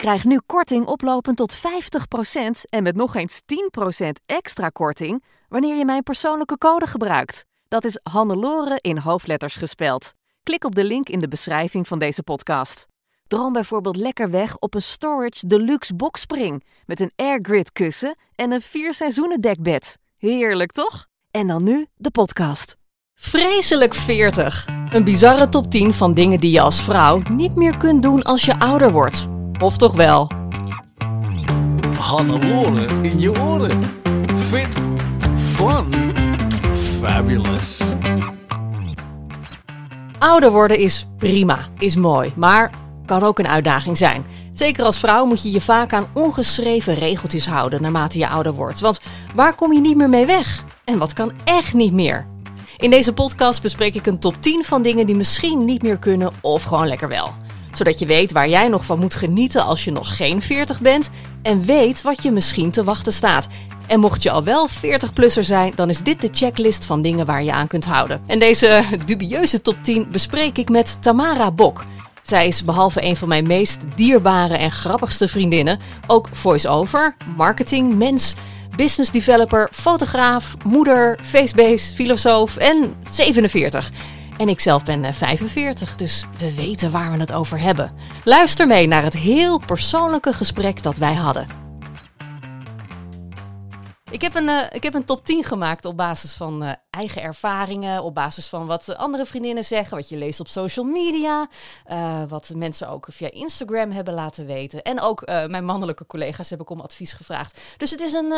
Krijg nu korting oplopend tot 50% en met nog eens 10% extra korting wanneer je mijn persoonlijke code gebruikt. Dat is Hannelore in hoofdletters gespeld. Klik op de link in de beschrijving van deze podcast. Droom bijvoorbeeld lekker weg op een Storage Deluxe boxspring met een airgrid kussen en een vier seizoenen dekbed. Heerlijk toch? En dan nu de podcast. Vreselijk 40. Een bizarre top 10 van dingen die je als vrouw niet meer kunt doen als je ouder wordt. Of toch wel? Hannelore in je oren. Fit, fun, fabulous. Ouder worden is prima, is mooi, maar kan ook een uitdaging zijn. Zeker als vrouw moet je je vaak aan ongeschreven regeltjes houden naarmate je ouder wordt. Want waar kom je niet meer mee weg? En wat kan echt niet meer? In deze podcast bespreek ik een top 10 van dingen die misschien niet meer kunnen of gewoon lekker wel. Zodat je weet waar jij nog van moet genieten als je nog geen 40 bent en weet wat je misschien te wachten staat. En mocht je al wel 40-plusser zijn, dan is dit de checklist van dingen waar je aan kunt houden. En deze dubieuze top 10 bespreek ik met Tamara Bok. Zij is behalve een van mijn meest dierbare en grappigste vriendinnen ook voice-over, marketing, mens, business developer, fotograaf, moeder, facebase, filosoof en 47. En ik zelf ben eh, 45, dus we weten waar we het over hebben. Luister mee naar het heel persoonlijke gesprek dat wij hadden. Ik heb, een, eh, ik heb een top 10 gemaakt op basis van eh, eigen ervaringen, op basis van wat andere vriendinnen zeggen, wat je leest op social media, eh, wat mensen ook via Instagram hebben laten weten. En ook mijn mannelijke collega's heb ik om advies gevraagd. Dus het is een,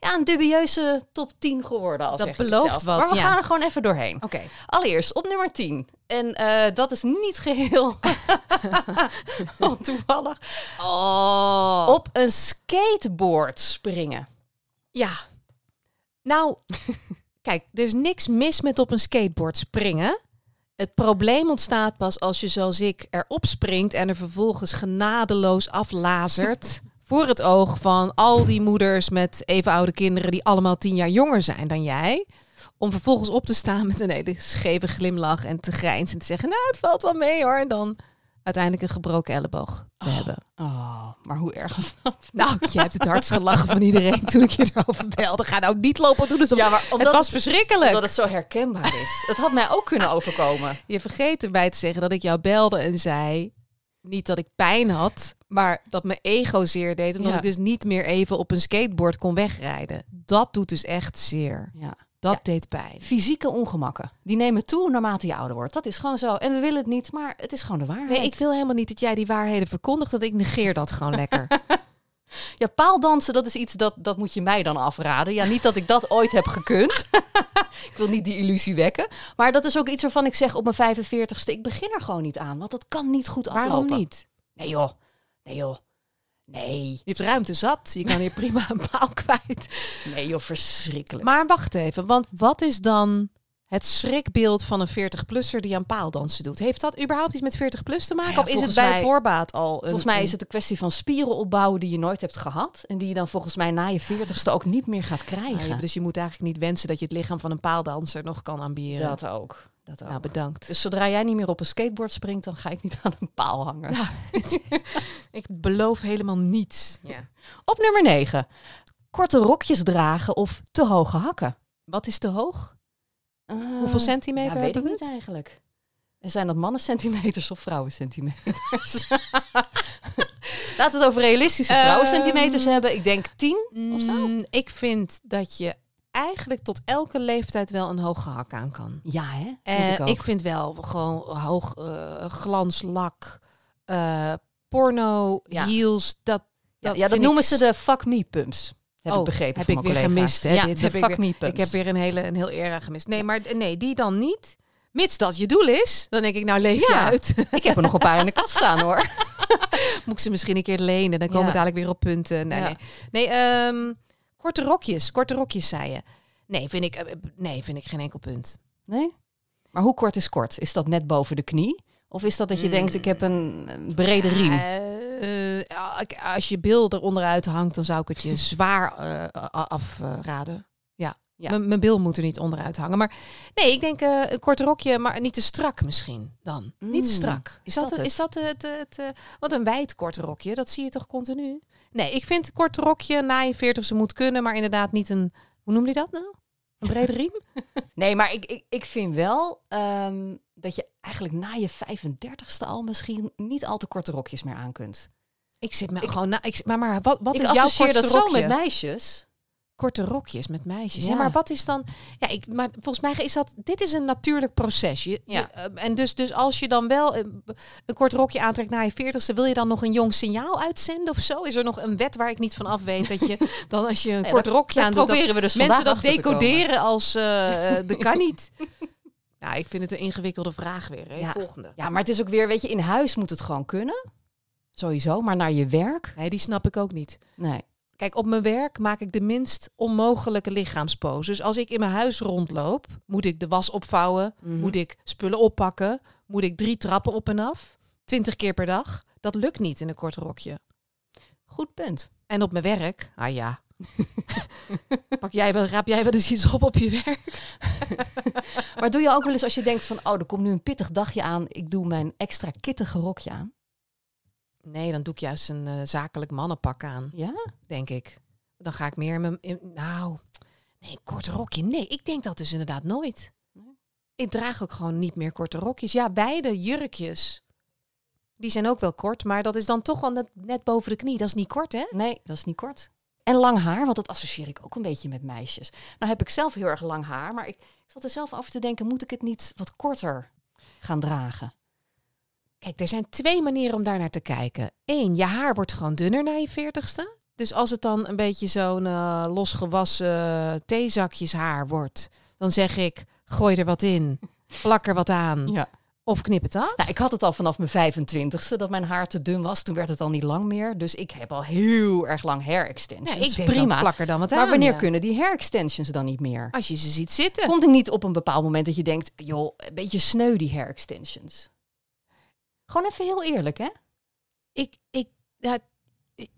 ja, een dubieuze top 10 geworden. Dat belooft wat, Maar we ja. gaan er gewoon even doorheen. Oké. Allereerst op nummer 10. En dat is niet geheel toevallig. Oh. Op een skateboard springen. Ja. Nou, kijk, er is niks mis met op een skateboard springen. Het probleem ontstaat pas als je zoals ik erop springt en er vervolgens genadeloos aflazert voor het oog van al die moeders met even oude kinderen die allemaal tien jaar jonger zijn dan jij. Om vervolgens op te staan met een hele scheve glimlach en te grijnzen en te zeggen, nou het valt wel mee hoor. En dan uiteindelijk een gebroken elleboog te hebben. Oh, maar hoe erg is dat? Nou, je hebt het hardst gelachen van iedereen toen ik je erover belde. Ga nou niet lopen doen. alsof- Ja, maar omdat het was het- verschrikkelijk. Omdat het zo herkenbaar is. Het had mij ook kunnen overkomen. Je vergeet erbij te zeggen dat ik jou belde en zei... niet dat ik pijn had, maar dat mijn ego zeer deed... omdat Ja. ik dus niet meer even op een skateboard kon wegrijden. Dat doet dus echt zeer. Ja. Dat Ja. deed pijn. Fysieke ongemakken. Die nemen toe naarmate je ouder wordt. Dat is gewoon zo. En we willen het niet, maar het is gewoon de waarheid. Nee, ik wil helemaal niet dat jij die waarheden verkondigt... dat ik negeer dat gewoon lekker. Ja, paaldansen, dat is iets dat, dat moet je mij dan afraden. Ja, niet dat ik dat ooit heb gekund. ik wil niet die illusie wekken. Maar dat is ook iets waarvan ik zeg op mijn 45ste... ik begin er gewoon niet aan, want dat kan niet goed aflopen. Waarom niet? Nee joh. Nee joh. Nee. Je hebt ruimte zat. Je kan hier prima een paal kwijt. Nee joh, verschrikkelijk. Maar wacht even, want wat is dan het schrikbeeld van een 40-plusser die aan paaldansen doet? Heeft dat überhaupt iets met 40-plus te maken? Ja, of is het bij mij- voorbaat al een... Volgens mij is het een kwestie van spieren opbouwen die je nooit hebt gehad. En die je dan volgens mij na je veertigste ook niet meer gaat Ah, krijgen. ja, dus je moet eigenlijk niet wensen dat je het lichaam van een paaldanser nog kan aanbieden. Dat ook. Dat ook. Nou, bedankt. dus zodra jij niet meer op een skateboard springt, dan ga ik niet aan een paal hangen. Ik beloof helemaal niets. Ja. Op nummer 9. Korte rokjes dragen of te hoge hakken. Wat is te hoog? Eh, Hoeveel centimeter ja, weet ik niet eigenlijk. En zijn dat mannen centimeters of vrouwen centimeters? Laten we het over realistische vrouwen centimeters Ehm, hebben. Ik denk 10 of zo. Mm, ik vind dat je eigenlijk tot elke leeftijd wel een hoge hak aan kan. Ja, hè? Eh, Vind ik, ook. ik vind wel gewoon hoog eh, glanslak, eh, porno, Ja. heels. Dat, ja, dat ja, dat noemen ik ze de fuck me pumps. Heb ik Oh, begrepen heb ik weer collega's. gemist, hè? Ja, Dit heb ik fuck weer- me pumps. Ik heb weer een hele een heel era gemist. Nee, maar nee, die dan niet. Mits dat je doel is, dan denk ik, nou leef je Ja. uit. Ik heb er nog een paar in de kast staan hoor. Moet ik ze misschien een keer lenen, dan komen we dadelijk weer op punten. Nee, nee. nee ehm, korte rokjes, korte rokjes, zei je. Nee, vind ik, eh, nee, vind ik geen enkel punt. Nee? Maar hoe kort is kort? Is dat net boven de knie? Of is dat dat je Mm. denkt, ik heb een een brede riem? Eh, eh, als je bil eronder uit hangt, dan zou ik het je zwaar eh, afraden. ja, mijn bil moet er niet onderuit hangen. Maar nee, ik denk eh, een kort rokje, maar niet te strak misschien dan. niet te Mm, strak. is Is dat, dat het? Is dat het, het, eh, wat een wijd kort rokje? Dat zie je toch continu? Nee, ik vind een kort rokje na je veertigste moet kunnen, maar inderdaad niet een, hoe noem je dat nou? Een brede riem? Nee, maar ik, ik, ik vind wel ehm, dat je eigenlijk na je 35ste al misschien niet al te korte rokjes meer aan kunt. Ik zit me Ik- gewoon na. Ik, maar, maar wat, wat ik is jouw kortste dat zo met meisjes. Korte rokjes met meisjes. Ja. Ja. maar wat is dan? Ja, ik, maar volgens mij is dat. Dit is een natuurlijk proces. Je, Ja. je, eh, en dus, dus als je dan wel eh, een kort rokje aantrekt na je veertigste, wil je dan nog een jong signaal uitzenden of zo? Is er nog een wet waar ik niet van af weet dat je dan als je een Nee, kort dat- rokje aan doet, proberen we dus mensen dat decoderen als eh, dat kan niet. Nou, ik vind het een ingewikkelde vraag weer. Hè? Ja. Volgende. Ja, maar het is ook weer, weet je, in huis moet het gewoon kunnen. Sowieso, maar naar je werk? Nee, die snap ik ook niet. Nee. Kijk, op mijn werk maak ik de minst onmogelijke lichaamsposes. Als ik in mijn huis rondloop, moet ik de was opvouwen, Mhm. moet ik spullen oppakken, moet ik drie trappen op en af, twintig keer per dag. Dat lukt niet in een kort rokje. Goed punt. En op mijn werk, ah ja. Pak jij wel, raap jij wel eens iets op op je werk? Maar doe je ook wel eens als je denkt van, oh, er komt nu een pittig dagje aan. Ik doe mijn extra kittige rokje aan. Nee, dan doe ik juist een eh, zakelijk mannenpak aan, Ja? denk ik. Dan ga ik meer in mijn... in- nou, nee, een kort rokje. Nee, ik denk dat dus inderdaad nooit. Nee. Ik draag ook gewoon niet meer korte rokjes. Ja, beide jurkjes. Die zijn ook wel kort, maar dat is dan toch wel net, net boven de knie. Dat is niet kort, hè? Nee, dat is niet kort. En lang haar, want dat associeer ik ook een beetje met meisjes. Nou heb ik zelf heel erg lang haar, maar ik zat er zelf af te denken, moet ik het niet wat korter gaan dragen? Kijk, er zijn twee manieren om daar naar te kijken. Eén, je haar wordt gewoon dunner na je veertigste. Dus als het dan een beetje zo'n eh, losgewassen theezakjeshaar wordt, dan zeg ik, gooi er wat in, plak er wat aan Ja. of knip het af. Nou, ik had het al vanaf mijn 25ste dat mijn haar te dun was. Toen werd het al niet lang meer. Dus ik heb al heel erg lang hair extensions. Ja, ik denk Prima. dan plak er dan wat aan. maar wanneer ja. kunnen die hair extensions dan niet meer? Als je ze ziet zitten. Komt er niet op een bepaald moment dat je denkt, joh, een beetje sneu die hair extensions? Gewoon even heel eerlijk, hè? Ik, ik, ja,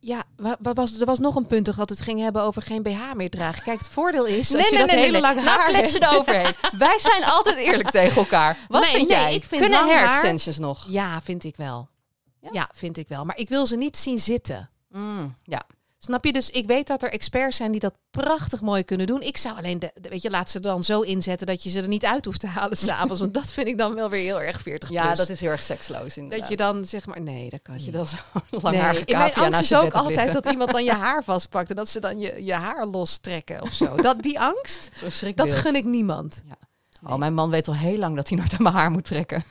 ja wa- wa- was, er was nog een punt toch dat we het ging hebben over geen BH meer dragen. Kijk, het voordeel is als je dat hele lange Nou, haar je hebt. eroverheen. Wij zijn altijd eerlijk tegen elkaar. Wat Nee, vind nee, jij? ik vind Kunnen hair extensions nog? Ja, vind ik wel. Ja? Ja? vind ik wel. Maar ik wil ze niet zien zitten. Mm, ja. Snap je? Dus ik weet dat er experts zijn die dat prachtig mooi kunnen doen. Ik zou alleen, de, de- weet je, laat ze dan zo inzetten dat je ze er niet uit hoeft te halen s'avonds. want dat vind ik dan wel weer heel erg 40 ja, dat is heel erg seksloos inderdaad. Dat je dan zeg maar, nee, dat kan Dat je dan zo lang Nee, haar in mijn angst is ook altijd liggen. dat iemand dan je haar vastpakt en dat ze dan je, je haar lostrekken of zo. Dat, die angst, dat gun ik niemand. Oh, mijn man weet al heel lang dat hij nooit aan mijn haar moet trekken.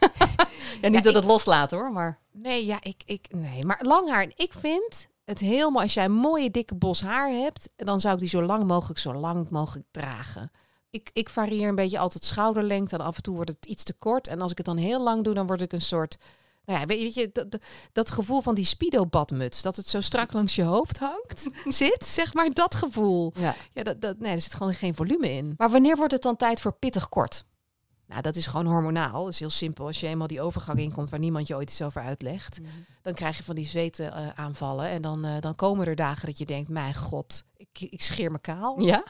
ja, niet dat het loslaat hoor, maar... Nee, ja, ik, ik, nee, maar lang haar. En ik vind het mooi. Als jij een mooie dikke bos haar hebt, dan zou ik die zo lang mogelijk, zo lang mogelijk dragen. Ik, ik varieer een beetje altijd schouderlengte en af en toe wordt het iets te kort. En als ik het dan heel lang doe, dan word ik een soort... Nou ja, weet je, weet je dat, dat, dat gevoel van die speedo-badmuts, dat het zo strak langs je hoofd hangt, zit, zeg maar, dat gevoel. Ja. Ja, dat, dat, nee, er zit gewoon geen volume in. Maar wanneer wordt het dan tijd voor pittig kort? Nou, dat is gewoon hormonaal. Dat is heel simpel. Als je eenmaal die overgang inkomt waar niemand je ooit iets over uitlegt, dan krijg je van die zweten eh, aanvallen. En dan, eh, dan komen er dagen dat je denkt, mijn god, ik, ik scheer me kaal. Ja?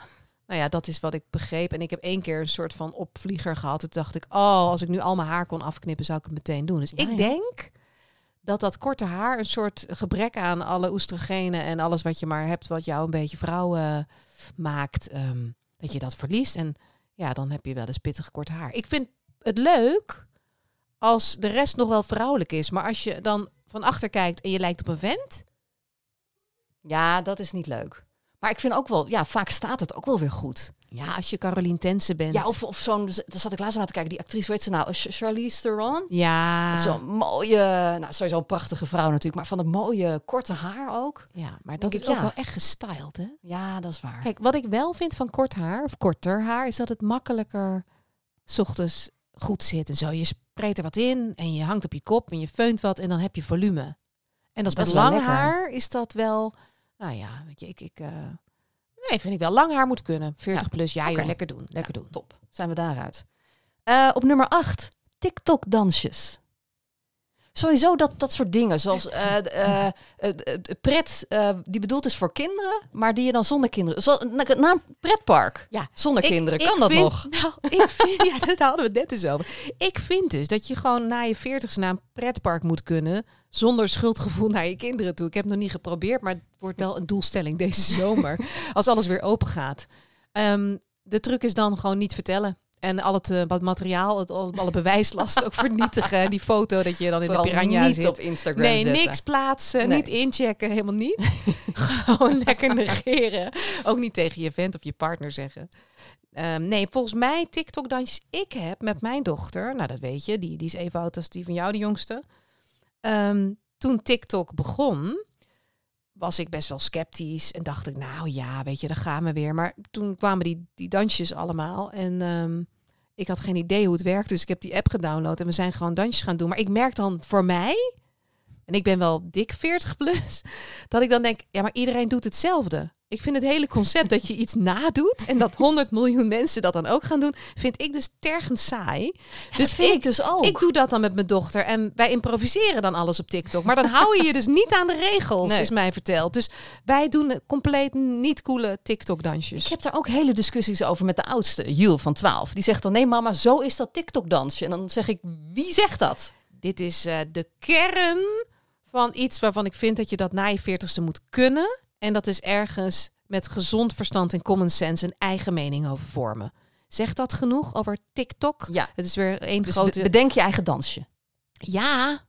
Nou ja, dat is wat ik begreep. En ik heb één keer een soort van opvlieger gehad. Toen dacht ik, oh, als ik nu al mijn haar kon afknippen, zou ik het meteen doen. Dus Ja, ik ja. denk dat dat korte haar een soort gebrek aan alle oestrogenen en alles wat je maar hebt, wat jou een beetje vrouw maakt, ehm, dat je dat verliest. En ja, dan heb je wel eens pittig kort haar. Ik vind het leuk als de rest nog wel vrouwelijk is. Maar als je dan van achter kijkt en je lijkt op een vent. Ja, dat is niet leuk. Maar ik vind ook wel, ja, vaak staat het ook wel weer goed. Ja, als je Caroline Tense bent. Ja, of, of zo'n, daar zat ik laatst naar te kijken, die actrice, heet ze nou? Ch- Charlize Theron? Ja, Zo'n mooie, nou sowieso een prachtige vrouw natuurlijk, maar van dat mooie korte haar ook. ja maar dat is ik, ook ja. wel echt gestyled, hè? Ja, dat is waar. Kijk, wat ik wel vind van kort haar, of korter haar, is dat het makkelijker 's ochtends goed zit en zo. Je spreekt er wat in en je hangt op je kop en je feunt wat en dan heb je volume. En Dat met lang haar is dat wel... Nou ja, weet je, ik... ik eh, nee, vind ik wel. Lang haar moet kunnen. 40 Ja, plus. Ja, joh, oké. lekker doen. Lekker doen. Top. Zijn we daaruit. Eh, op nummer 8. TikTok-dansjes. Sowieso dat, dat soort dingen, zoals eh, pret, die bedoeld is voor kinderen, maar die je dan zonder kinderen... Zo, na, na een pretpark, Ja, zonder Ik- kinderen, ik kan dat nog? Nou, ik vind, ja, daar hadden we het net dus over. Ik vind dus dat je gewoon na je veertigste naar een pretpark moet kunnen. Zonder schuldgevoel naar je kinderen toe. Ik heb het nog niet geprobeerd, maar het wordt wel een doelstelling deze zomer. als alles weer open gaat. Ehm, de truc is dan gewoon niet vertellen. En al het eh, wat materiaal, het, al- alle bewijslast ook vernietigen. Die foto dat je dan in Vooral de piranha niet zit. op Instagram Nee, zetten. niks plaatsen, Nee. niet inchecken, helemaal niet. Gewoon lekker negeren. Ook niet tegen je vent of je partner zeggen. Ehm, nee, volgens mij TikTok-dansjes. Ik heb met mijn dochter, nou dat weet je, die, die is even oud als die van jou, de jongste. Ehm, toen TikTok begon, was ik best wel sceptisch en dacht ik, nou ja, weet je, daar gaan we weer. Maar toen kwamen die, die dansjes allemaal en ehm, ik had geen idee hoe het werkt, dus ik heb die app gedownload en we zijn gewoon dansjes gaan doen. Maar ik merk dan voor mij, en ik ben wel dik 40 plus, dat ik dan denk, ja, maar iedereen doet hetzelfde. Ik vind het hele concept dat je iets nadoet en dat 100 miljoen mensen dat dan ook gaan doen, vind ik dus tergend saai. Dus vind ik dus ook. Ik doe dat dan met mijn dochter en wij improviseren dan alles op TikTok. Maar dan hou je je dus niet aan de regels, Nee. is mij verteld. Dus wij doen compleet niet coole TikTok-dansjes. Ik heb daar ook hele discussies over met de oudste, Jules van 12. Die zegt dan, nee mama, zo is dat TikTok-dansje. En dan zeg ik, wie zegt dat? Dit is eh, de kern van iets waarvan ik vind dat je dat na je veertigste moet kunnen. En dat is ergens met gezond verstand en common sense een eigen mening over vormen. Zegt dat genoeg over TikTok? Ja, Het is weer één dus grote... be- bedenk je eigen dansje. ja.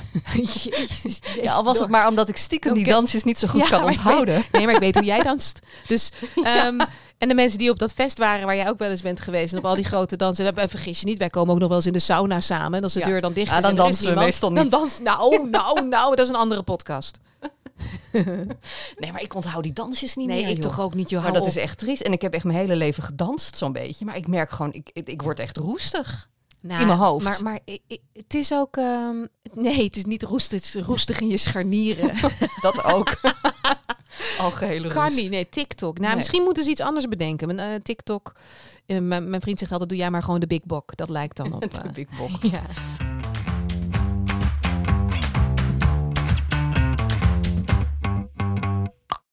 Jezus, Ja, al was het maar omdat ik stiekem die dansjes niet zo goed Ja, kan onthouden. Nee, maar ik weet hoe jij danst. Dus, ehm, en de mensen die op dat fest waren, waar jij ook wel eens bent geweest, en op al die grote dansen, dan vergis je niet, wij komen ook nog wel eens in de sauna samen. En als de deur dan dicht is, dan en dansen we meestal Dan niet. dans, nou, nou, nou, dat is een andere podcast. Nee, maar ik onthoud die dansjes niet Nee, meer. ik joh. toch ook niet, joh. Maar dat is echt triest. En ik heb echt mijn hele leven gedanst, zo'n beetje. Maar ik merk gewoon, ik, ik, ik word echt roestig. Nou, in mijn hoofd. Maar, maar het is ook, ehm, nee, het is niet roestig, het is roestig in je scharnieren. Dat ook. Algehele roest. kan niet, nee, TikTok. Nou, Nee. misschien moeten ze iets anders bedenken. Mijn eh, TikTok, eh, mijn, mijn vriend zegt altijd, doe jij maar gewoon de big bok. Dat lijkt dan op. De eh, big bok. ja.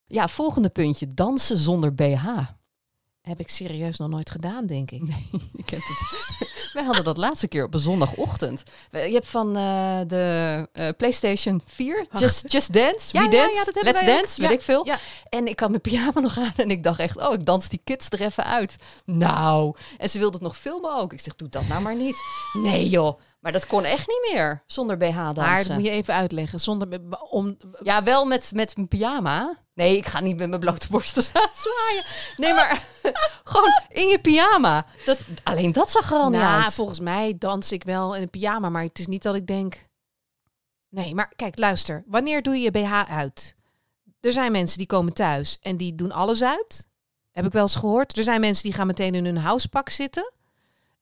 Ja, volgende puntje. Dansen zonder BH. Heb ik serieus nog nooit gedaan, denk ik. Je kent het. Wij hadden dat laatste keer op een zondagochtend. We- Je hebt van eh, de eh, PlayStation 4, Just, Just Dance, Ja, We ja, Dance, ja, Let's. Dance, weet ik veel. En ik had mijn pyjama nog aan en ik dacht echt, oh, ik dans die kids er even uit. Nou, en ze wilde het nog filmen ook. Ik zeg, doe dat nou maar niet. Nee joh, maar dat kon echt niet meer zonder BH dansen. Maar dat moet je even uitleggen. Zonder, om, Ja, wel met, met mijn pyjama. Nee, ik ga niet met mijn blote borsten zwaaien. Nee, maar gewoon in je pyjama. Dat, alleen dat zag er al niet nou, uit. volgens mij dans ik wel in een pyjama. Maar het is niet dat ik denk... Nee, maar kijk, luister. Wanneer doe je je BH uit? Er zijn mensen die komen thuis en die doen alles uit. Heb ik wel eens gehoord. Er zijn mensen die gaan meteen in hun housepak zitten.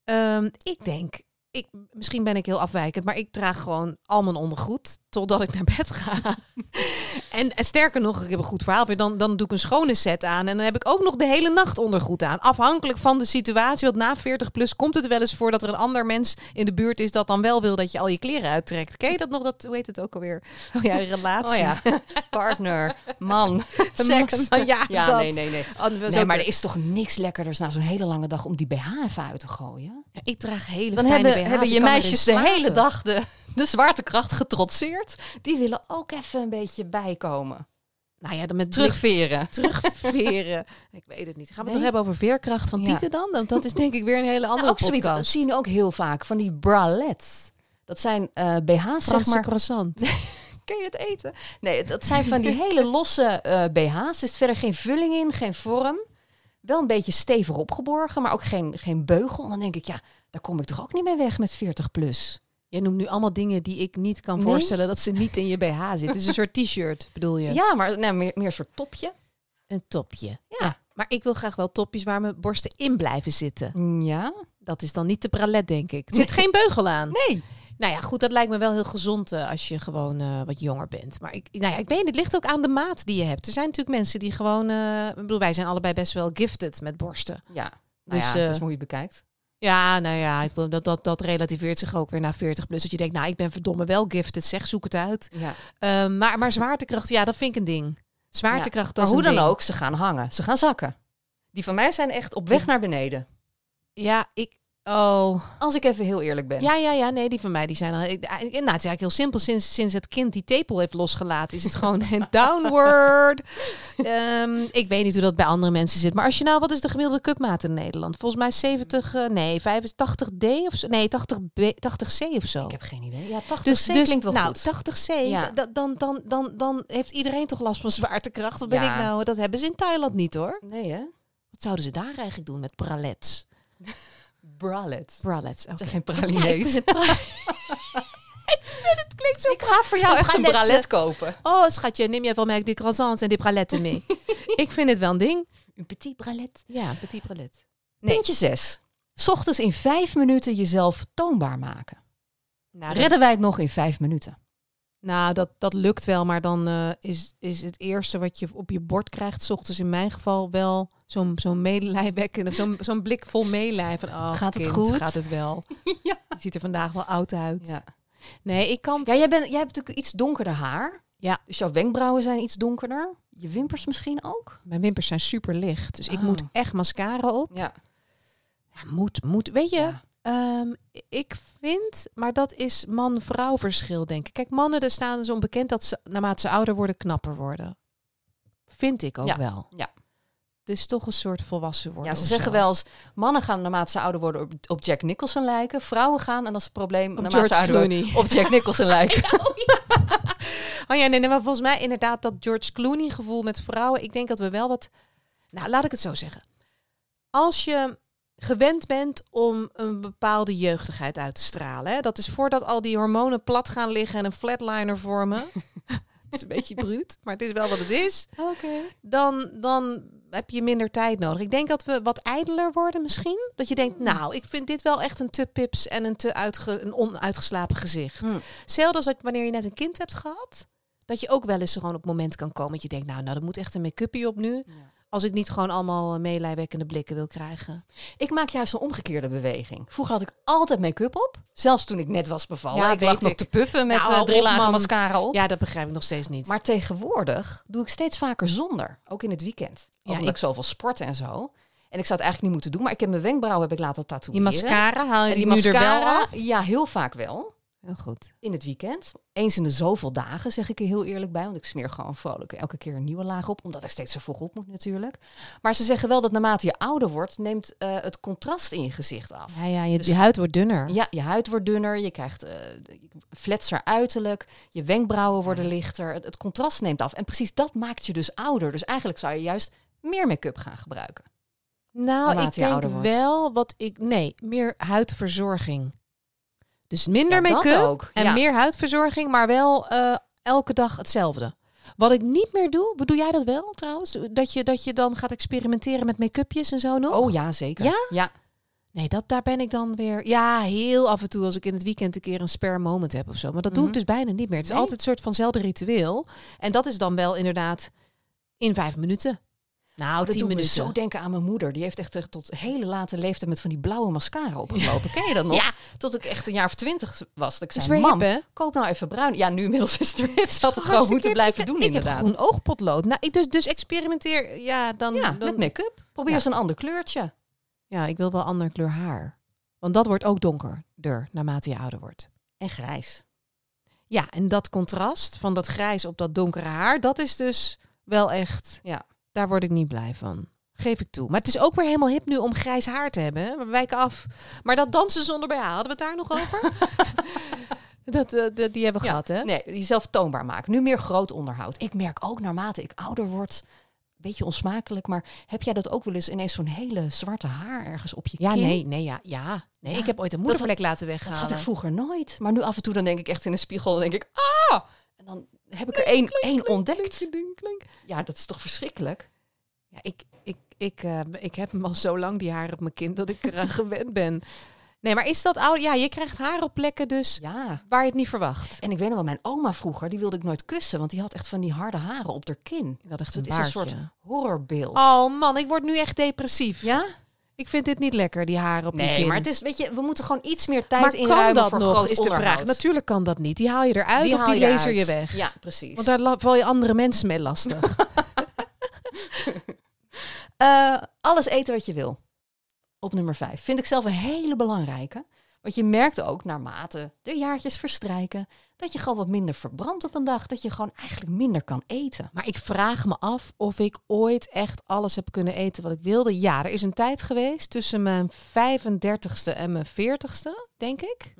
Ehm, ik denk, ik, misschien ben ik heel afwijkend, maar ik draag gewoon al mijn ondergoed totdat ik naar bed ga. en, en sterker nog, ik heb een goed verhaal. weer, Dan, dan doe ik een schone set aan en dan heb ik ook nog de hele nacht ondergoed aan. Afhankelijk van de situatie, want na 40 plus komt het wel eens voor dat er een ander mens in de buurt is dat dan wel wil dat je al je kleren uittrekt. Ken je dat nog? Dat, hoe heet het ook alweer? Oh ja, relatie. Oh ja, partner, man, seks. Man, ja, ja dat. nee, nee, nee. Oh, Nee, maar er is toch niks lekkerders na zo'n hele lange dag om die BH even uit te gooien? Ik draag hele Dan fijne hebben, BH's, hebben je meisjes de hele dag de, de zwaartekracht getrotseerd. Die willen ook even een beetje bijkomen. Nou ja, dan met Terugveren. terugveren. ik weet het niet. Gaan we het Nee? nog hebben over veerkracht van Ja. Tieten dan? Want dat is denk ik weer een hele andere Nou, ook zoiets, dat podcast. zie je ook heel vaak, van die bralets. Dat zijn eh BH's, zeg maar. croissant. Kun je het eten? Nee, dat zijn van die hele losse eh, BH's. Er is verder geen vulling in, geen vorm. Wel een beetje stevig opgeborgen, maar ook geen, geen beugel. En dan denk ik, ja, daar kom ik toch ook niet mee weg met 40 plus. Jij noemt nu allemaal dingen die ik niet kan Nee? voorstellen dat ze niet in je BH zitten. Het is een soort t-shirt, bedoel je? Ja, maar nou, meer, meer een soort topje. Een topje. Ja. Maar ik wil graag wel topjes waar mijn borsten in blijven zitten. Ja? Dat is dan niet de bralet, denk ik. Er zit geen beugel aan. Nee. Nou ja, goed, dat lijkt me wel heel gezond eh, als je gewoon eh, wat jonger bent. Maar ik, nou ja, ik weet het ligt ook aan de maat die je hebt. Er zijn natuurlijk mensen die gewoon, eh, ik bedoel, wij zijn allebei best wel gifted met borsten. Ja, Dus, dus, ja, dat is hoe je het bekijkt. Ja, nou ja, ik bedoel, dat, dat, dat relativeert zich ook weer naar 40 plus. Dat je denkt, nou, ik ben verdomme wel gifted, zeg, zoek het uit. Ja. Ehm, maar, maar zwaartekracht, ja, dat vind ik een ding. Zwaartekracht, dat Maar hoe dan ding. ook, ze gaan hangen. Ze gaan zakken. Die van mij zijn echt op weg naar beneden. Ja, ik, oh, Als ik even heel eerlijk ben. Ja, ja, ja. Nee, die van mij die zijn al. Ik, nou, het is eigenlijk heel simpel. Sinds, sinds het kind die tepel heeft losgelaten, is het gewoon een downward. Ehm, ik weet niet hoe dat bij andere mensen zit. Maar als je nou, wat is de gemiddelde cupmaat in Nederland? Volgens mij 70, eh, nee, 85 D of zo. Nee, 80 B, 80 C of zo. Ik heb geen idee. Ja, 80 dus, C dus klinkt wel nou, goed. 80 C, Ja. dan, dan, dan, dan heeft iedereen toch last van zwaartekracht. Of ben Ja. ik nou, dat hebben ze in Thailand niet hoor. Nee, hè? Wat zouden ze daar eigenlijk doen met bralets? Bralets, Dat oké. zijn geen pralinees. Het klinkt zo Ik ga voor jou Een echt een bralet kopen. Oh, schatje, neem jij van mij de croissants en die braletten mee? ik vind het wel een ding. Een petit bralet. Ja, petit bralet. Puntje 6. Ochtends in vijf minuten jezelf toonbaar maken. Nou, Redden wij het nog in vijf minuten? Nou, dat, dat lukt wel, maar dan eh, is, is het eerste wat je op je bord krijgt, 's ochtends in mijn geval wel zo'n zo'n medelijwekkende, zo'n zo'n blik vol meelij van, oh, Gaat het goed? Gaat het wel? Ja. Je ziet er vandaag wel oud uit. Ja. Nee, ik kan... Ja, jij, bent, jij hebt natuurlijk iets donkerder haar. Ja. Dus jouw wenkbrauwen zijn iets donkerder. Je wimpers misschien ook. Mijn wimpers zijn super licht, dus ik Oh. moet echt mascara op. Ja. Ja, moet, moet. Weet je, Ja. Ehm, ik vind, maar dat is man-vrouw verschil, denk ik. Kijk, mannen, er staan zo onbekend dat ze, naarmate ze ouder worden, knapper worden. Vind ik ook Ja, wel. ja. Dus toch een soort volwassen worden. Ja, ze zeggen zo. wel eens, mannen gaan naarmate ze ouder worden op, op Jack Nicholson lijken. Vrouwen gaan, en dat is het probleem, Op naarmate George ze ouder Clooney. worden, op Jack Nicholson lijken. Oh ja, nee, nee, maar volgens mij inderdaad dat George Clooney gevoel met vrouwen. Ik denk dat we wel wat... Nou, laat ik het zo zeggen. Als je gewend bent om een bepaalde jeugdigheid uit te stralen. Hè? Dat is voordat al die hormonen plat gaan liggen en een flatliner vormen. het is een beetje bruut, maar het is wel wat het is. Dan, dan heb je minder tijd nodig. Ik denk dat we wat ijdeler worden misschien. Dat je denkt, nou, ik vind dit wel echt een te pips en een te uitge, een onuitgeslapen gezicht. Hmm. Als dat wanneer je net een kind hebt gehad. Dat je ook wel eens gewoon op het moment kan komen dat je denkt, nou, nou, er moet echt een make-upje op nu. Als ik niet gewoon allemaal eh, meelijwekkende blikken wil krijgen. Ik maak juist een omgekeerde beweging. Vroeger had ik altijd make-up op. Zelfs toen ik net was bevallen. Ja, ik lag nog te puffen met Nou, eh, drie lagen mascara op. Ja, dat begrijp ik nog steeds niet. Maar tegenwoordig doe ik steeds vaker zonder. Ook in het weekend. Ja, omdat ik... ik- zoveel sport en zo. En ik zou het eigenlijk niet moeten doen. Maar ik heb mijn wenkbrauwen heb ik laten tatoeëren. mascara haal je die nu er mascara, wel af? ja, heel vaak wel. Heel goed. In het weekend. Eens in de zoveel dagen, zeg ik er heel eerlijk bij. Want ik smeer gewoon vrolijk elke keer een nieuwe laag op. Omdat ik steeds zo vroeg op moet natuurlijk. Maar ze zeggen wel dat naarmate je ouder wordt, neemt eh, het contrast in je gezicht af. Ja, ja, je, Dus- je huid wordt dunner. Ja, je huid wordt dunner, je krijgt eh fletser uiterlijk, je wenkbrauwen worden lichter. Het, het contrast neemt af. En precies dat maakt je dus ouder. Dus eigenlijk zou je juist meer make-up gaan gebruiken. Nou, ik denk wel wat ik... Nee, meer huidverzorging. Dus minder Ja, make-up en ja. meer huidverzorging, maar wel eh, elke dag hetzelfde. Wat ik niet meer doe, doe jij dat wel trouwens? Dat je, dat je dan gaat experimenteren met make-upjes en zo nog? Oh ja, zeker. Ja? Ja. Nee, dat, daar ben ik dan weer... Ja, heel af en toe als ik in het weekend een keer een spare moment heb of zo. Maar dat doe ik Mhm. dus bijna niet meer. Het is Nee? altijd een soort vanzelfde ritueel. En dat is dan wel inderdaad in vijf minuten. Nou, dat doet me minuten. zo denken aan mijn moeder. Die heeft echt tot hele late leeftijd met van die blauwe mascara opgelopen. Ken je dat nog? Ja. Tot ik echt een jaar of twintig was. Dat ik Is zei, weer mam, hip, hè? koop nou even bruin. Ja, nu inmiddels is het er hip. Ze had het gewoon moeten hip. blijven Ik- doen ik inderdaad. heb groen oogpotlood. Nou, ik dus, dus experimenteer. Ja, dan, ja, dan met make-up. Probeer Ja. eens een ander kleurtje. Ja, ik wil wel ander kleur haar. Want dat wordt ook donkerder naarmate je ouder wordt. En grijs. Ja, en dat contrast van dat grijs op dat donkere haar, dat is dus wel echt. Ja. Daar word ik niet blij van. Geef ik toe. Maar het is ook weer helemaal hip nu om grijs haar te hebben. We wijken af. Maar dat dansen zonder BH, hadden we het daar nog over? dat, eh, dat- die hebben we Ja, gehad, hè? Nee, jezelf toonbaar maken. Nu meer groot onderhoud. Ik merk ook naarmate ik ouder word, beetje onsmakelijk, maar heb jij dat ook wel eens ineens zo'n hele zwarte haar ergens op je Ja, kin? nee, nee, ja. ja. Nee, Ja, ik heb ooit een dat moedervlek laten Dat weghalen. had ik vroeger nooit. Maar nu af en toe dan denk ik echt in de spiegel, dan denk ik, ah! En dan heb ik er één, één ontdekt. Ja, dat is toch verschrikkelijk? Ja, ik, ik, ik, eh, ik heb hem al zo lang, die haar op mijn kind, dat ik eraan gewend ben. Nee, maar is dat oud? Ja, je krijgt haar op plekken dus Ja. waar je het niet verwacht. En ik weet nog wel, mijn oma vroeger, die wilde ik nooit kussen, want die had echt van die harde haren op haar kin. Dat echt een het is een soort horrorbeeld. Oh man, ik word nu echt depressief. Ja? Ik vind dit niet lekker, die haren op je Nee, kin. maar het is, weet je, we moeten gewoon iets meer tijd Maar kan inruimen dat voor nog, groot is de vraag. Natuurlijk kan dat niet. Die haal je eruit of die je laser je weg. Ja, precies. Want daar val je andere mensen mee lastig. Eh, alles eten wat je wil. Op nummer vijf. Vind ik zelf een hele belangrijke. Want je merkt ook, naarmate de jaartjes verstrijken, dat je gewoon wat minder verbrandt op een dag. Dat je gewoon eigenlijk minder kan eten. maar ik vraag me af of ik ooit echt alles heb kunnen eten wat ik wilde. Ja, er is een tijd geweest tussen mijn 35ste en mijn 40ste, denk ik.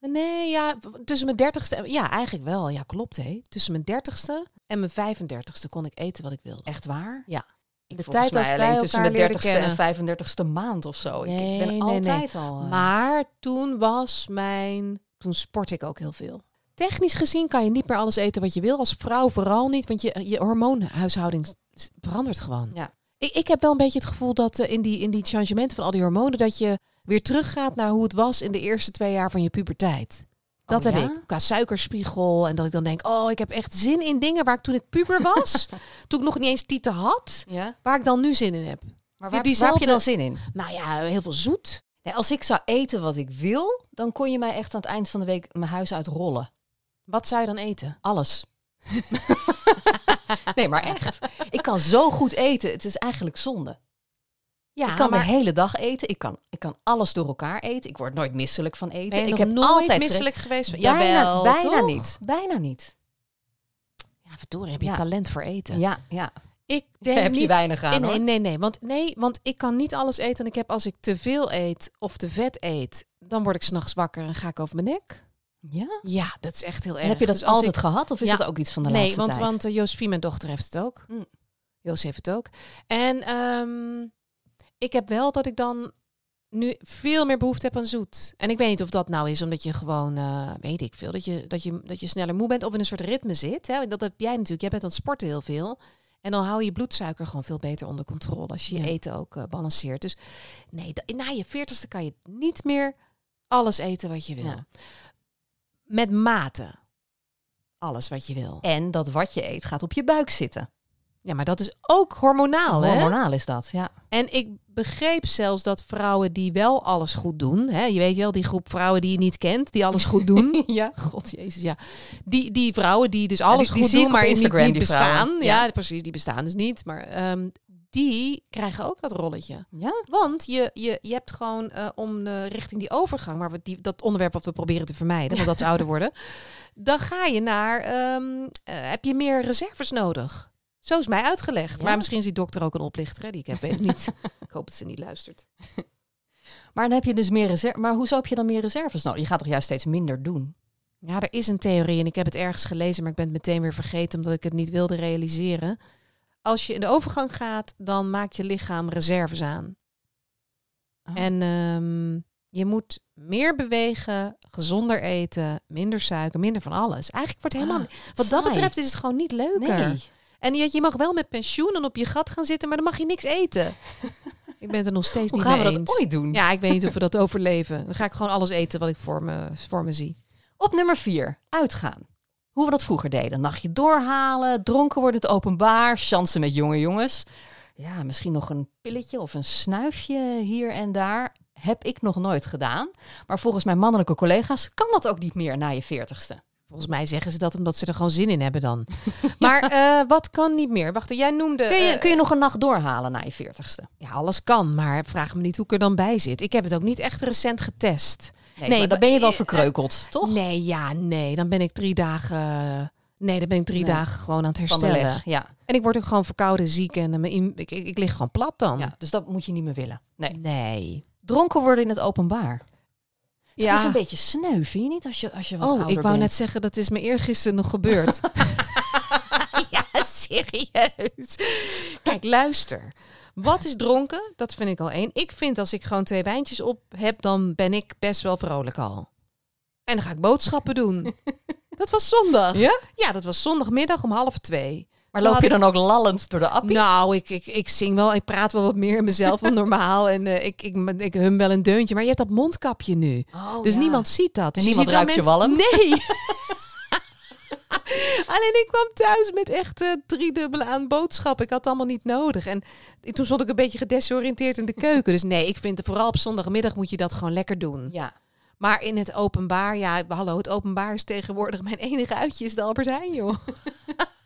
Nee, ja, tussen mijn 30ste en... Ja, eigenlijk wel. Ja, klopt hé. Tussen mijn 30ste en mijn 35ste kon ik eten wat ik wilde. Echt waar? Ja. Ik De tijd dat wij tussen mijn leerden 30ste en kennen. 35ste maand of zo. Ik- Nee, ik ben nee, nee. altijd al... eh, Maar toen was mijn. Toen sport ik ook heel veel. Technisch gezien kan je niet meer alles eten wat je wil. Als vrouw vooral niet, want je, je hormoonhuishouding verandert gewoon. Ja. Ik, ik heb wel een beetje het gevoel dat eh, in, die, in die changementen van al die hormonen, dat je weer teruggaat naar hoe het was in de eerste twee jaar van je puberteit. Dat Oh, heb ja? ik. Qua suikerspiegel. En dat ik dan denk, oh, ik heb echt zin in dingen waar ik toen ik puber was, toen ik nog niet eens tieten had, ja? waar ik dan nu zin in heb. Maar waar, heb je dan zin in? Nou ja, heel veel zoet. Nee, als ik zou eten wat ik wil, dan kon je mij echt aan het eind van de week mijn huis uitrollen. Wat zou je dan eten? Alles. nee, maar echt. Ik kan zo goed eten. Het is eigenlijk zonde. Ja, ik kan maar de hele dag eten. Ik kan, ik kan alles door elkaar eten. Ik word nooit misselijk van eten. ben je ik heb nooit altijd misselijk geweest? van- Bijna, Jawel, bijna toch? niet. Bijna niet. Ja, verdorie, heb je Ja. talent voor eten? Ja, ja. Ik denk heb je niet... weinig aan nee, nee, nee, want, nee, want ik kan niet alles eten. En ik heb als ik te veel eet of te vet eet, dan word ik s'nachts wakker en ga ik over mijn nek. Ja? Ja, dat is echt heel erg. En heb je dat Dus altijd ik- gehad? Of is Ja. dat ook iets van de Nee, laatste want, tijd? want uh, Josephine, mijn dochter, heeft het ook. Mm. Heeft het ook. En ehm, ik heb wel dat ik dan nu veel meer behoefte heb aan zoet. En ik weet niet of dat nou is omdat je gewoon, eh, weet ik veel, dat je, dat, je, dat je sneller moe bent of in een soort ritme zit. Hè? Dat heb jij natuurlijk. Jij bent aan het sporten heel veel. En dan hou je bloedsuiker gewoon veel beter onder controle als je je Ja. eten ook eh, balanceert. Dus nee, na je veertigste kan je niet meer alles eten wat je wil. Ja. Met mate. Alles wat je wil. En dat wat je eet gaat op je buik zitten. Ja, maar dat is ook hormonaal, hè? Hormonaal is dat, ja. En ik begreep zelfs dat vrouwen die wel alles goed doen, hè, je weet wel, die groep vrouwen die je niet kent, die alles goed doen. ja. God jezus, ja. Die, die vrouwen die dus alles die- die goed doen, maar niet, Instagram, niet bestaan. Ja. Ja. precies, die bestaan dus niet. Maar ehm, die krijgen ook dat rolletje. Ja? Want je, je, je hebt gewoon eh, om de, richting die overgang, maar we, die, dat onderwerp wat we proberen te vermijden, want dat is ouder worden, dan ga je naar, ehm, eh, heb je meer reserves nodig. Zo is mij uitgelegd. Ja? Maar misschien is die dokter ook een oplichter, hè, die ik heb, weet ik niet. ik hoop dat ze niet luistert. Maar dan heb je dus meer reserve. Maar hoezo heb je dan meer reserves nodig? Je gaat toch juist steeds minder doen? Ja, er is een theorie en ik heb het ergens gelezen, maar ik ben het meteen weer vergeten omdat ik het niet wilde realiseren. Als je in de overgang gaat, dan maakt je lichaam reserves aan. Oh. En ehm, je moet meer bewegen, gezonder eten, minder suiker, minder van alles. Eigenlijk wordt helemaal. Ah, wat dat betreft is het gewoon niet leuker. Nee. En je, je mag wel met pensioen en op je gat gaan zitten, maar dan mag je niks eten. ik ben het er nog steeds Hoe niet gaan we mee dat ooit doen? Ja, ik weet niet of we dat overleven. Dan ga ik gewoon alles eten wat ik voor me, voor me zie. Op nummer vier, uitgaan. Hoe we dat vroeger deden. Nachtje doorhalen, dronken worden het openbaar, chansen met jonge jongens. Ja, misschien nog een pilletje of een snuifje hier en daar. Heb ik nog nooit gedaan. Maar volgens mijn mannelijke collega's kan dat ook niet meer na je veertigste. Volgens mij zeggen ze dat omdat ze er gewoon zin in hebben dan. Maar eh, wat kan niet meer? Wacht, jij noemde... Kun je, eh, kun je nog een nacht doorhalen na je veertigste? Ja, alles kan, maar vraag me niet hoe ik er dan bij zit. Ik heb het ook niet echt recent getest. Nee, Nee, maar dan ben je wel eh, verkreukeld, toch? Nee, ja, nee. Dan ben ik drie dagen... Nee, dan ben ik drie Nee. dagen gewoon aan het herstellen. leg, ja. En ik word ook gewoon verkouden, ziek en eh, mijn ik, ik, ik lig gewoon plat dan. ja. Dus dat moet je niet meer willen. Nee. Nee. Dronken worden in het openbaar. Ja. Het is een beetje sneu, vind je niet? Als je, als je wat Oh, ik wou bent. net zeggen, dat is me eergisteren nog gebeurd. ja, serieus. Kijk, luister. Wat is dronken? Dat vind ik al één. Ik vind als ik gewoon twee wijntjes op heb, dan ben ik best wel vrolijk al. En dan ga ik boodschappen doen. Dat was zondag. Ja? Ja, dat was zondagmiddag om half twee. Maar loop je dan ook lallend door de appie? Nou, ik, ik, ik zing wel, ik praat wel wat meer in mezelf dan normaal. En eh, ik, ik, ik hum wel een deuntje. Maar je hebt dat mondkapje nu. Oh, dus ja. niemand ziet dat. Dus En niemand ruikt je mensen- Nee. Alleen ik kwam thuis met echt eh, drie dubbele aan boodschappen. Ik had het allemaal niet nodig. En toen stond ik een beetje gedesoriënteerd in de keuken. Dus nee, ik vind vooral op zondagmiddag moet je dat gewoon lekker doen. Ja. Maar in het openbaar, ja, hallo, het openbaar is tegenwoordig mijn enige uitje is de Albert Heijn, joh.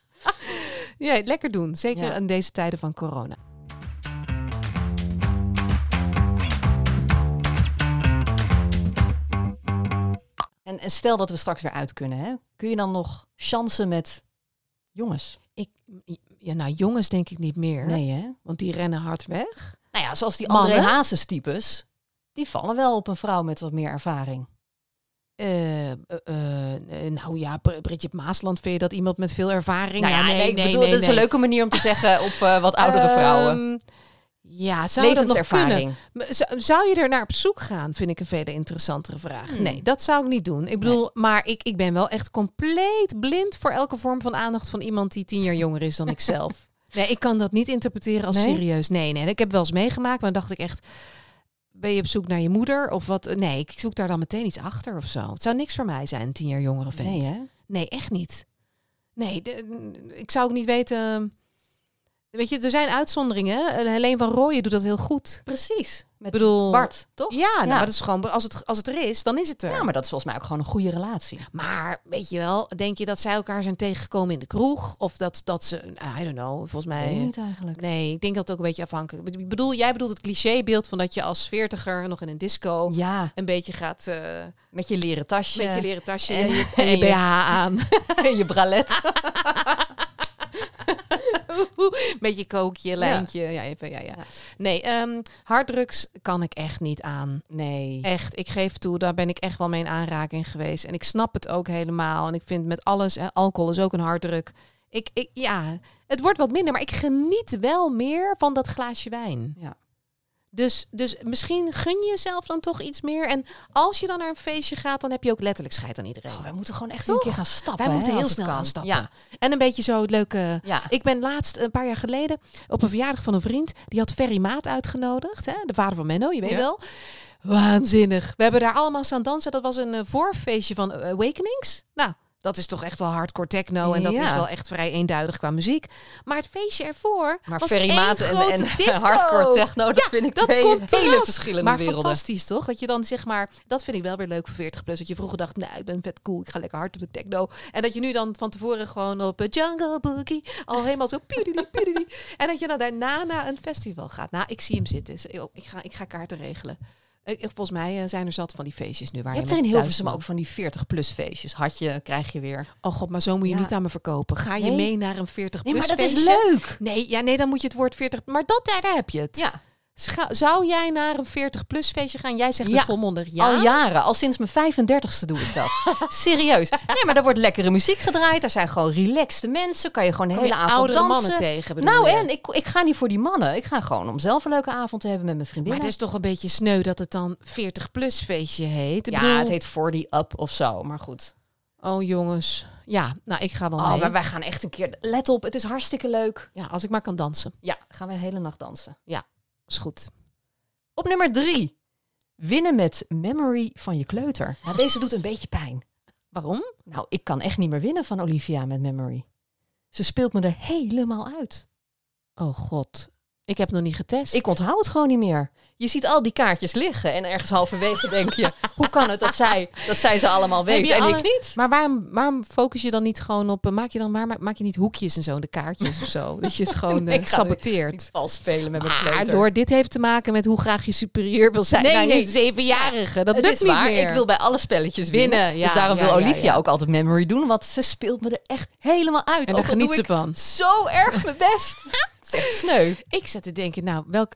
ja, lekker doen. Zeker Ja. in deze tijden van corona. En, en stel dat we straks weer uit kunnen, hè? kun je dan nog chansen met jongens? Ik, ja, nou, jongens denk ik niet meer. Nee, hè? Want die rennen hard weg. Nou ja, zoals die? André Hazes types, die vallen wel op een vrouw met wat meer ervaring. Eh, eh, eh, nou ja, Br- Bridget Maasland, vind je dat iemand met veel ervaring? Nou ja, nee, nee, ik nee, bedoel, nee, dat is een leuke manier om te zeggen op wat oudere vrouwen. Ja, zou dat nog kunnen? Zou, je er naar op zoek gaan? Vind ik een veel interessantere vraag. Hmm. Nee, dat zou ik niet doen. Ik bedoel, maar ik, ik ben wel echt compleet blind voor elke vorm van aandacht van iemand die tien jaar jonger is dan ik zelf. Nee, ik kan dat niet interpreteren als Nee? serieus. Nee, nee. Ik heb wel eens meegemaakt, maar dan dacht ik echt... Ben je op zoek naar je moeder of wat? Nee, ik zoek daar dan meteen iets achter of zo. Het zou niks voor mij zijn, een tien jaar jongere vent. Nee, hè? Nee, echt niet. Nee, de- ik zou ook niet weten. Weet je, er zijn uitzonderingen. hè. Helene van Rooyen doet dat heel goed. Precies. Met bedoel, Bart, toch? Ja, nou, Ja. maar dat is gewoon als het, als het er is, dan is het er. Ja, maar dat is volgens mij ook gewoon een goede relatie. Maar weet je wel, denk je dat zij elkaar zijn tegengekomen in de kroeg? Of dat, dat ze, I don't know, volgens mij. Ik niet eigenlijk. Nee, ik denk dat het ook een beetje afhankelijk is. Ik bedoel, jij bedoelt het clichébeeld van dat je als veertiger nog in een disco Ja, een beetje gaat eh met je leren tasje. met je leren tasje En- en, je, en je- BH aan. en je bralet. Met je kookje, lijntje. Ja, even, ja, ja. Ja. Nee, ehm, harddrugs kan ik echt niet aan. Nee. Echt, ik geef toe, daar ben ik echt wel mee in aanraking geweest. En ik snap het ook helemaal. En ik vind met alles, hè, alcohol is ook een harddruk. Ik, ik, ja, het wordt wat minder, maar ik geniet wel meer van dat glaasje wijn. Ja. Dus, dus misschien gun je jezelf dan toch iets meer. En als je dan naar een feestje gaat, dan heb je ook letterlijk scheid aan iedereen. Oh, wij moeten gewoon echt Toch? een keer gaan stappen. Wij hè, moeten heel snel gaan stappen. Ja. En een beetje zo het leuke... ja. Ik ben laatst, een paar jaar geleden, op een verjaardag van een vriend. Die had Ferry Maat uitgenodigd. Hè? De vader van Menno, je weet Ja. wel. Waanzinnig. We hebben daar allemaal staan dansen. Dat was een eh, voorfeestje van eh, Awakenings. Nou, dat is toch echt wel hardcore techno. En dat Ja. is wel echt vrij eenduidig qua muziek. Maar het feestje ervoor Maar was en, en disco. hardcore techno, dat Ja, vind ik dat twee contrast. hele verschillende maar werelden. fantastisch toch? Dat je dan zeg maar, dat vind ik wel weer leuk voor 40 plus. Dat je vroeger dacht, nou, ik ben vet cool, ik ga lekker hard op de techno. En dat je nu dan van tevoren gewoon op Jungle Boogie al helemaal zo. En dat je dan daarna naar een festival gaat. Nou, ik zie hem zitten. Dus, Ik ga, ik ga kaarten regelen. Ik, volgens mij eh, zijn er zat van die feestjes nu waar Je je, hebt er in Hilversum ook van die 40-plus feestjes. Had je, krijg je weer. Oh god, maar zo moet je Ja. niet aan me verkopen. Ga je Nee. mee naar een 40 Nee, plus maar dat is feestje? leuk. Nee, ja, nee, dan moet je het woord 40. Maar dat daar, daar heb je het. Ja, Zou jij naar een 40 plus feestje gaan? Jij zegt Ja. het volmondig ja. al jaren. Al sinds mijn 35ste doe ik dat. Serieus. Nee, maar er wordt lekkere muziek gedraaid. Er zijn gewoon relaxte mensen. Kan je gewoon de Kom hele je avond oudere dansen. mannen tegen. Nou, je? en ik, ik ga niet voor die mannen. Ik ga gewoon om zelf een leuke avond te hebben met mijn Maar vriendinnen. het is toch een beetje sneu dat het dan 40 plus feestje heet. Ik ja, bedoel- het heet 40 up of zo. Maar goed. Oh jongens. Ja, nou ik ga wel Oh, mee. maar wij gaan echt een keer... Let op, het is hartstikke leuk. Ja, als ik maar kan dansen. Ja, gaan we de hele nacht dansen. Is goed. Op nummer drie. Winnen met Memory van je kleuter. Nou, deze doet een beetje pijn. Waarom? Nou, ik kan echt niet meer winnen van Olivia met Memory. Ze speelt me er helemaal uit. Oh god. Ik heb nog niet getest. Ik onthoud het gewoon niet meer. Je ziet al die kaartjes liggen en ergens halverwege denk je... hoe kan het dat zij, dat zij ze allemaal weet en alle- ik niet? Maar waarom, waarom focus je dan niet gewoon op... eh, Maak je dan maar maak, je niet hoekjes en zo in de kaartjes of zo? Dat je het gewoon Nee, eh, ik saboteert. Niet vals spelen met mijn Maar door dit heeft te maken met hoe graag je superieur wil zijn. Nee, naar nee. zevenjarige. Dat het lukt is niet waar, meer. ik wil bij alle spelletjes winnen. Winnen, ja, dus daarom ja, wil Olivia ja. ook altijd Memory doen, want ze speelt me er echt helemaal uit. En daar geniet ze ik van. zo erg mijn best. het is echt sneu. Ik zat te denken, nou, welk...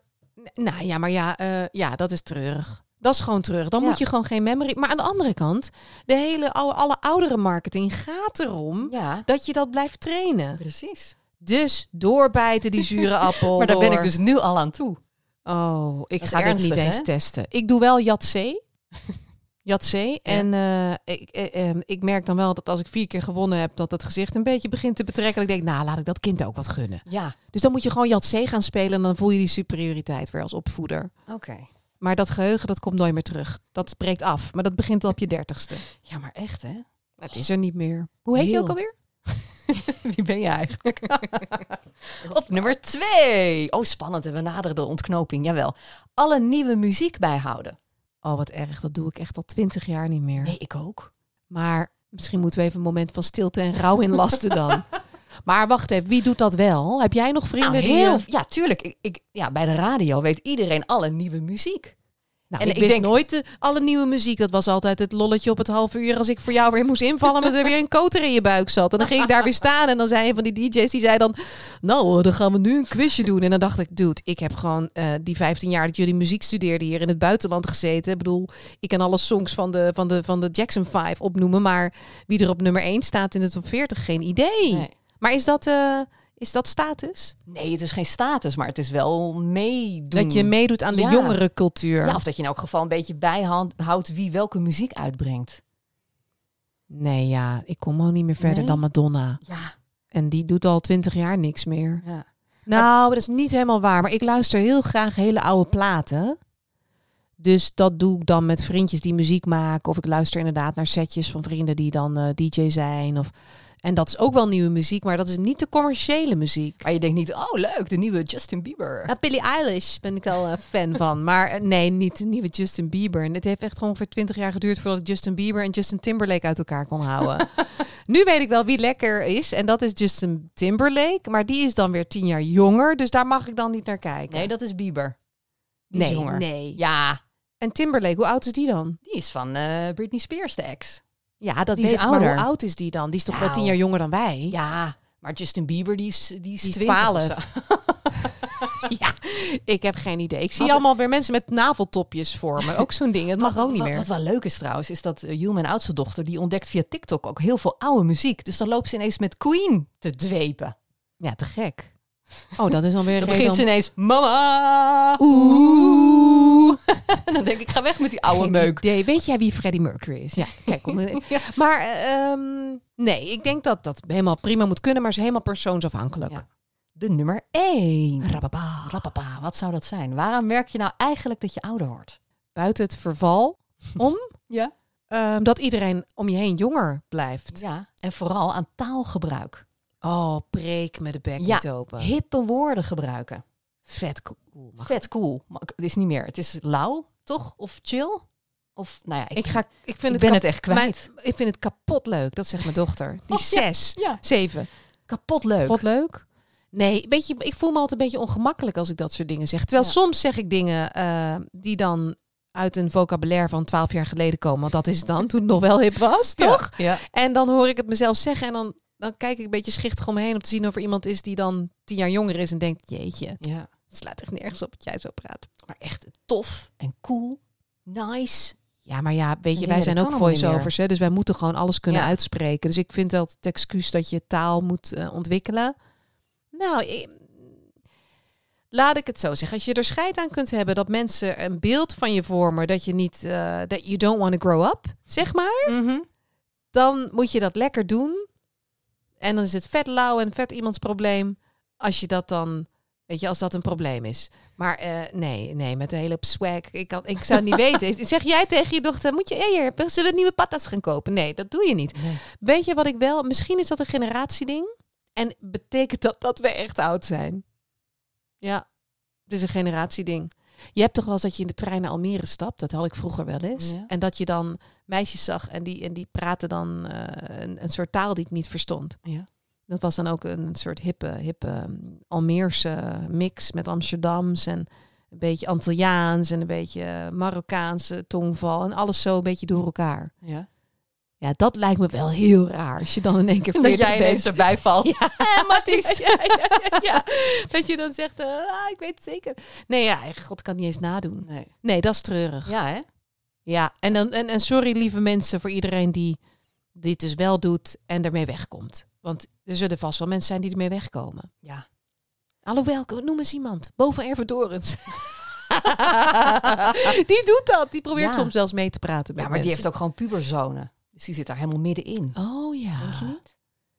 Nou ja, maar ja, eh, ja, dat is treurig. Dat is gewoon terug. Dan Ja. moet je gewoon geen memory. Maar aan de andere kant, de hele oude, alle oudere marketing gaat erom Ja, dat je dat blijft trainen. precies. Dus doorbijten die zure appel. Maar daar ben ik dus nu al aan toe. Oh, ik Dat ga dit ernstig, niet eens hè? testen. Ik doe wel Jatzee. Jatzee. En eh, ik, eh, eh, ik merk dan wel dat als ik vier keer gewonnen heb, dat het gezicht een beetje begint te betrekken. Ik denk, nou, laat ik dat kind ook wat gunnen. Ja, Dus dan moet je gewoon Jatzee gaan spelen en dan voel je die superioriteit weer als opvoeder. oké. Maar dat geheugen, dat komt nooit meer terug. Dat breekt af. Maar dat begint al op je dertigste. Ja, maar echt hè? Het is er niet meer. Hoe heet je ook alweer? Wie ben je eigenlijk? Op nummer twee. Oh, spannend. En we naderen de ontknoping. Jawel. Alle nieuwe muziek bijhouden. Oh, wat erg. Dat doe ik echt al twintig jaar niet meer. Nee, ik ook. Maar misschien moeten we even een moment van stilte en rouw inlasten dan. Maar wacht even, wie doet dat wel? Heb jij nog vrienden Nou, die... heel, eh, ja, tuurlijk. Ik, ik, ja, bij de radio weet iedereen alle nieuwe muziek. Nou, En ik, wist denk- nooit de, alle nieuwe muziek. Dat was altijd het lolletje op het half uur als ik voor jou weer moest invallen. Met er weer een koter in je buik zat. En dan ging ik daar weer staan. En dan zei een van die DJ's, die zei dan... Nou, dan gaan we nu een quizje doen. En dan dacht ik, dude, ik heb gewoon eh, die 15 jaar dat jullie muziek studeerden hier in het buitenland gezeten. Ik bedoel, ik kan alle songs van de, van de, van de Jackson 5 opnoemen. Maar wie er op nummer 1 staat in de top 40, geen idee. Nee. Maar is dat, eh, is dat status? Nee, het is geen status, maar het is wel meedoen. Dat je meedoet aan de Ja. jongere cultuur? Ja, of dat je in elk geval een beetje bijhoudt wie welke muziek uitbrengt. Nee, ja, ik kom ook niet meer verder Nee? dan Madonna. Ja, En die doet al twintig jaar niks meer. ja. Nou, dat is niet helemaal waar. Maar ik luister heel graag hele oude platen. Dus dat doe ik dan met vriendjes die muziek maken. Of ik luister inderdaad naar setjes van vrienden die dan eh, DJ zijn. Of... En dat is ook wel nieuwe muziek, maar dat is niet de commerciële muziek. Maar je denkt niet, oh leuk, de nieuwe Justin Bieber. Nou, Billie Eilish ben ik wel een fan van. Maar eh, nee, niet de nieuwe Justin Bieber. En het heeft echt gewoon ongeveer 20 jaar geduurd voordat Justin Bieber en Justin Timberlake uit elkaar kon houden. nu weet ik wel wie lekker is. En dat is Justin Timberlake. Maar die is dan weer 10 jaar jonger. Dus daar mag ik dan niet naar kijken. Nee, dat is Bieber. Die nee, is jonger. nee. Ja, En Timberlake, hoe oud is die dan? die is van eh, Britney Spears, de ex. Ja, dat Die is weet ik. Maar hoe oud is die dan? Die is toch wel Nou. 10 jaar jonger dan wij? Ja, maar Justin Bieber, die is, die is, Die is 20 of 12. zo. Ja, ik heb geen idee. Ik zie Wat- allemaal weer mensen met naveltopjes voor me. Ook zo'n ding. Het mag ook niet wat, meer. Wat wel leuk is trouwens, is dat Jules, mijn oudste dochter, die ontdekt via TikTok ook heel veel oude muziek. Dus dan loopt ze ineens met Queen te dwepen. Ja, te gek. Oh, dat is dan weer Dan begint ze ineens, mama, Oeh. Dan denk ik, ga weg met die oude Geen meuk. idee. Weet jij wie Freddie Mercury is? Ja, kijk. Om, Maar ehm, nee, ik denk dat dat helemaal prima moet kunnen, maar is helemaal persoonsafhankelijk. Ja. De nummer 1. Rababa. Rappapa, wat zou dat zijn? Waaraan merk je nou eigenlijk dat je ouder wordt? Buiten het verval om Ja. ehm, dat iedereen om je heen jonger blijft. Ja, en vooral aan taalgebruik. Oh, preek me de bek Ja. niet open. Hippe woorden gebruiken. Vet cool. Mag Vet cool. Het is niet meer. Het is lauw, toch? Of chill? Of, nou ja, ik, Ik, ga, ik vind ik het ben het echt kwijt. mijn- ik vind het kapot leuk. Dat zegt mijn dochter. Die Oh, is ja. zes, Ja, zeven. kapot leuk. Wat leuk. Nee, weet je, ik voel me altijd een beetje ongemakkelijk als ik dat soort dingen zeg. Terwijl Ja. soms zeg ik dingen eh, die dan uit een vocabulaire van twaalf jaar geleden komen. Want dat is het dan, toen het nog wel hip was, toch? Ja. En dan hoor ik het mezelf zeggen en dan, dan kijk ik een beetje schichtig omheen om te zien of er iemand is die dan tien jaar jonger is en denkt, jeetje, ja. het slaat echt nergens op dat jij zo praat. Maar echt tof en cool. Nice. Ja, maar ja, weet je, wij zijn ook voice-overs, hè, dus wij moeten gewoon alles kunnen Ja. uitspreken. Dus ik vind dat het excuus dat je taal moet eh, ontwikkelen. Nou, ik- laat ik het zo zeggen. Als je er scheid aan kunt hebben dat mensen een beeld van je vormen, dat je niet, eh dat you don't want to grow up, zeg maar, dan moet je dat lekker doen. En dan is het vet lauw en vet iemands probleem als je dat dan, weet je, als dat een probleem is. Maar eh, nee, nee, met de hele swag. Ik, kan, ik zou het niet weten. Zeg jij tegen je dochter, moet je eer, zullen we nieuwe patas gaan kopen? Nee, dat doe je niet. Nee. Weet je wat ik wel, misschien is dat een generatieding. En betekent dat dat we echt oud zijn? Ja, het is een generatieding. Je hebt toch wel eens dat je in de trein naar Almere stapt. Dat had ik vroeger wel eens. Ja. En dat je dan meisjes zag en die, en die praten dan eh, een, een soort taal die ik niet verstond. Ja. Dat was dan ook een soort hippe, hippe um, Almeerse mix met Amsterdams en een beetje Antilliaans en een beetje Marokkaanse tongval en alles zo een beetje door elkaar. Ja. Ja, dat lijkt me wel heel raar als je dan in één keer Dat 40 jij bent. erbij valt. Ja, Matties. Ja, ja. Dat je dan zegt, eh, ah, ik weet het zeker. Nee, ja, god, kan niet eens nadoen. Nee. Nee, dat is treurig. Ja, hè? Ja, en, dan, en, en sorry lieve mensen voor iedereen die dit dus wel doet en ermee wegkomt. Want er zullen vast wel mensen zijn die ermee wegkomen. Ja. Alhoewel, noem eens iemand. Boven Ervedorens. die doet dat. Die probeert soms zelfs mee te praten met Ja, maar die heeft ook gewoon puberzone. Dus die zit daar helemaal middenin. Oh ja. Denk je niet?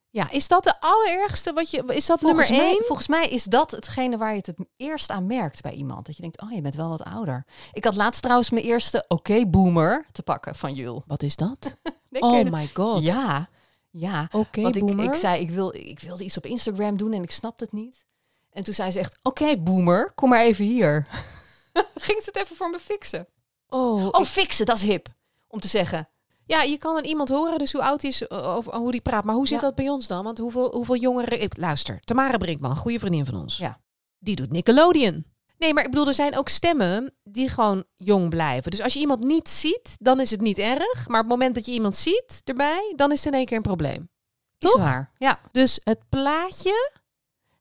Ja, is dat de allerergste wat je... Is dat Volgens nummer mij, één? volgens mij is dat hetgene waar je het het eerst aan merkt bij iemand. Dat je denkt, oh, je bent wel wat ouder. Ik had laatst trouwens mijn eerste oké-boomer te pakken van Jul. Wat is dat? Nee, Oh my god. Ja, ja. Oké, Want ik, boomer. ik zei, ik, wil, ik wilde iets op Instagram doen en ik snapte het niet. En toen zei ze echt, oké, boomer, kom maar even hier. Ging ze het even voor me fixen. Oh, Oh, fixen, dat is hip. Om te zeggen, Ja, je kan aan iemand horen, dus hoe oud hij is, uh, of hoe die praat. Maar hoe zit Ja. dat bij ons dan? Want hoeveel, hoeveel jongeren... ik- Luister, Tamara Brinkman, een goede vriendin van ons. Ja. Die doet Nickelodeon. Nee, maar ik bedoel, er zijn ook stemmen die gewoon jong blijven. Dus als je iemand niet ziet, dan is het niet erg. Maar op het moment dat je iemand ziet erbij, dan is het in één keer een probleem. is Toch? waar. Ja, Dus het plaatje,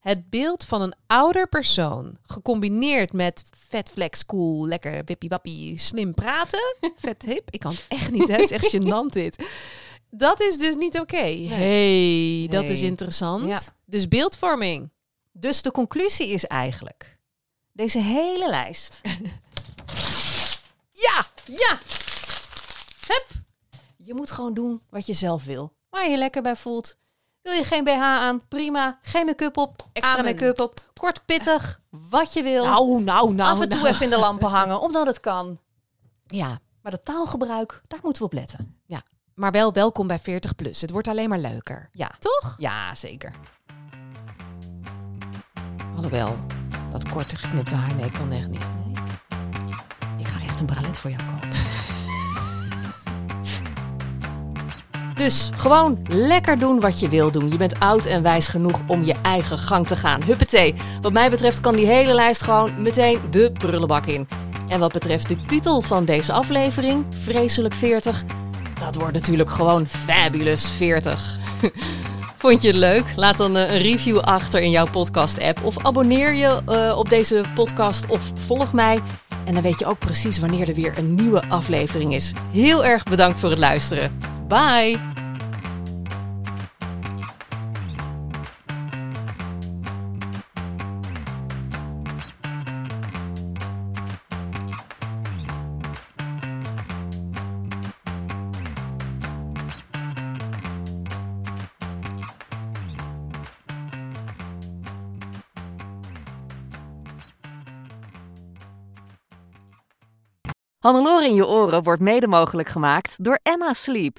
het beeld van een ouder persoon, gecombineerd met vet flex, cool, lekker wippie wappie, slim praten, vet hip. Ik kan het echt niet, hè? het is echt gênant dit. Dat is dus niet oké. hey, dat Nee. is interessant. Ja. Dus beeldvorming. Dus de conclusie is eigenlijk, deze hele lijst. ja, ja. Hup. Je moet gewoon doen wat je zelf wil. Waar je lekker bij voelt. Wil je geen BH aan? Prima. Geen make-up op. Extra make-up op. Kort pittig. Wat je wil. Nou, nou, nou. Af en toe nou. even in de lampen hangen, omdat het kan. Ja, Maar dat taalgebruik, daar moeten we op letten. maar wel welkom bij 40 plus. Het wordt alleen maar leuker. Ja, Toch? ja zeker. Alhoewel, dat korte geknipte haar, nee, kan echt niet. Ik ga echt een bralet voor jou kopen. Dus gewoon lekker doen wat je wil doen. Je bent oud en wijs genoeg om je eigen gang te gaan. Huppatee. Wat mij betreft kan die hele lijst gewoon meteen de prullenbak in. En wat betreft de titel van deze aflevering, Vreselijk 40, dat wordt natuurlijk gewoon Fabulous 40. Vond je het leuk? Laat dan eh, een review achter in jouw podcast-app. Of abonneer je eh, op deze podcast of volg mij. En dan weet je ook precies wanneer er weer een nieuwe aflevering is. Heel erg bedankt voor het luisteren. Bye! Hannelore in je oren wordt mede mogelijk gemaakt door Emma Sleep.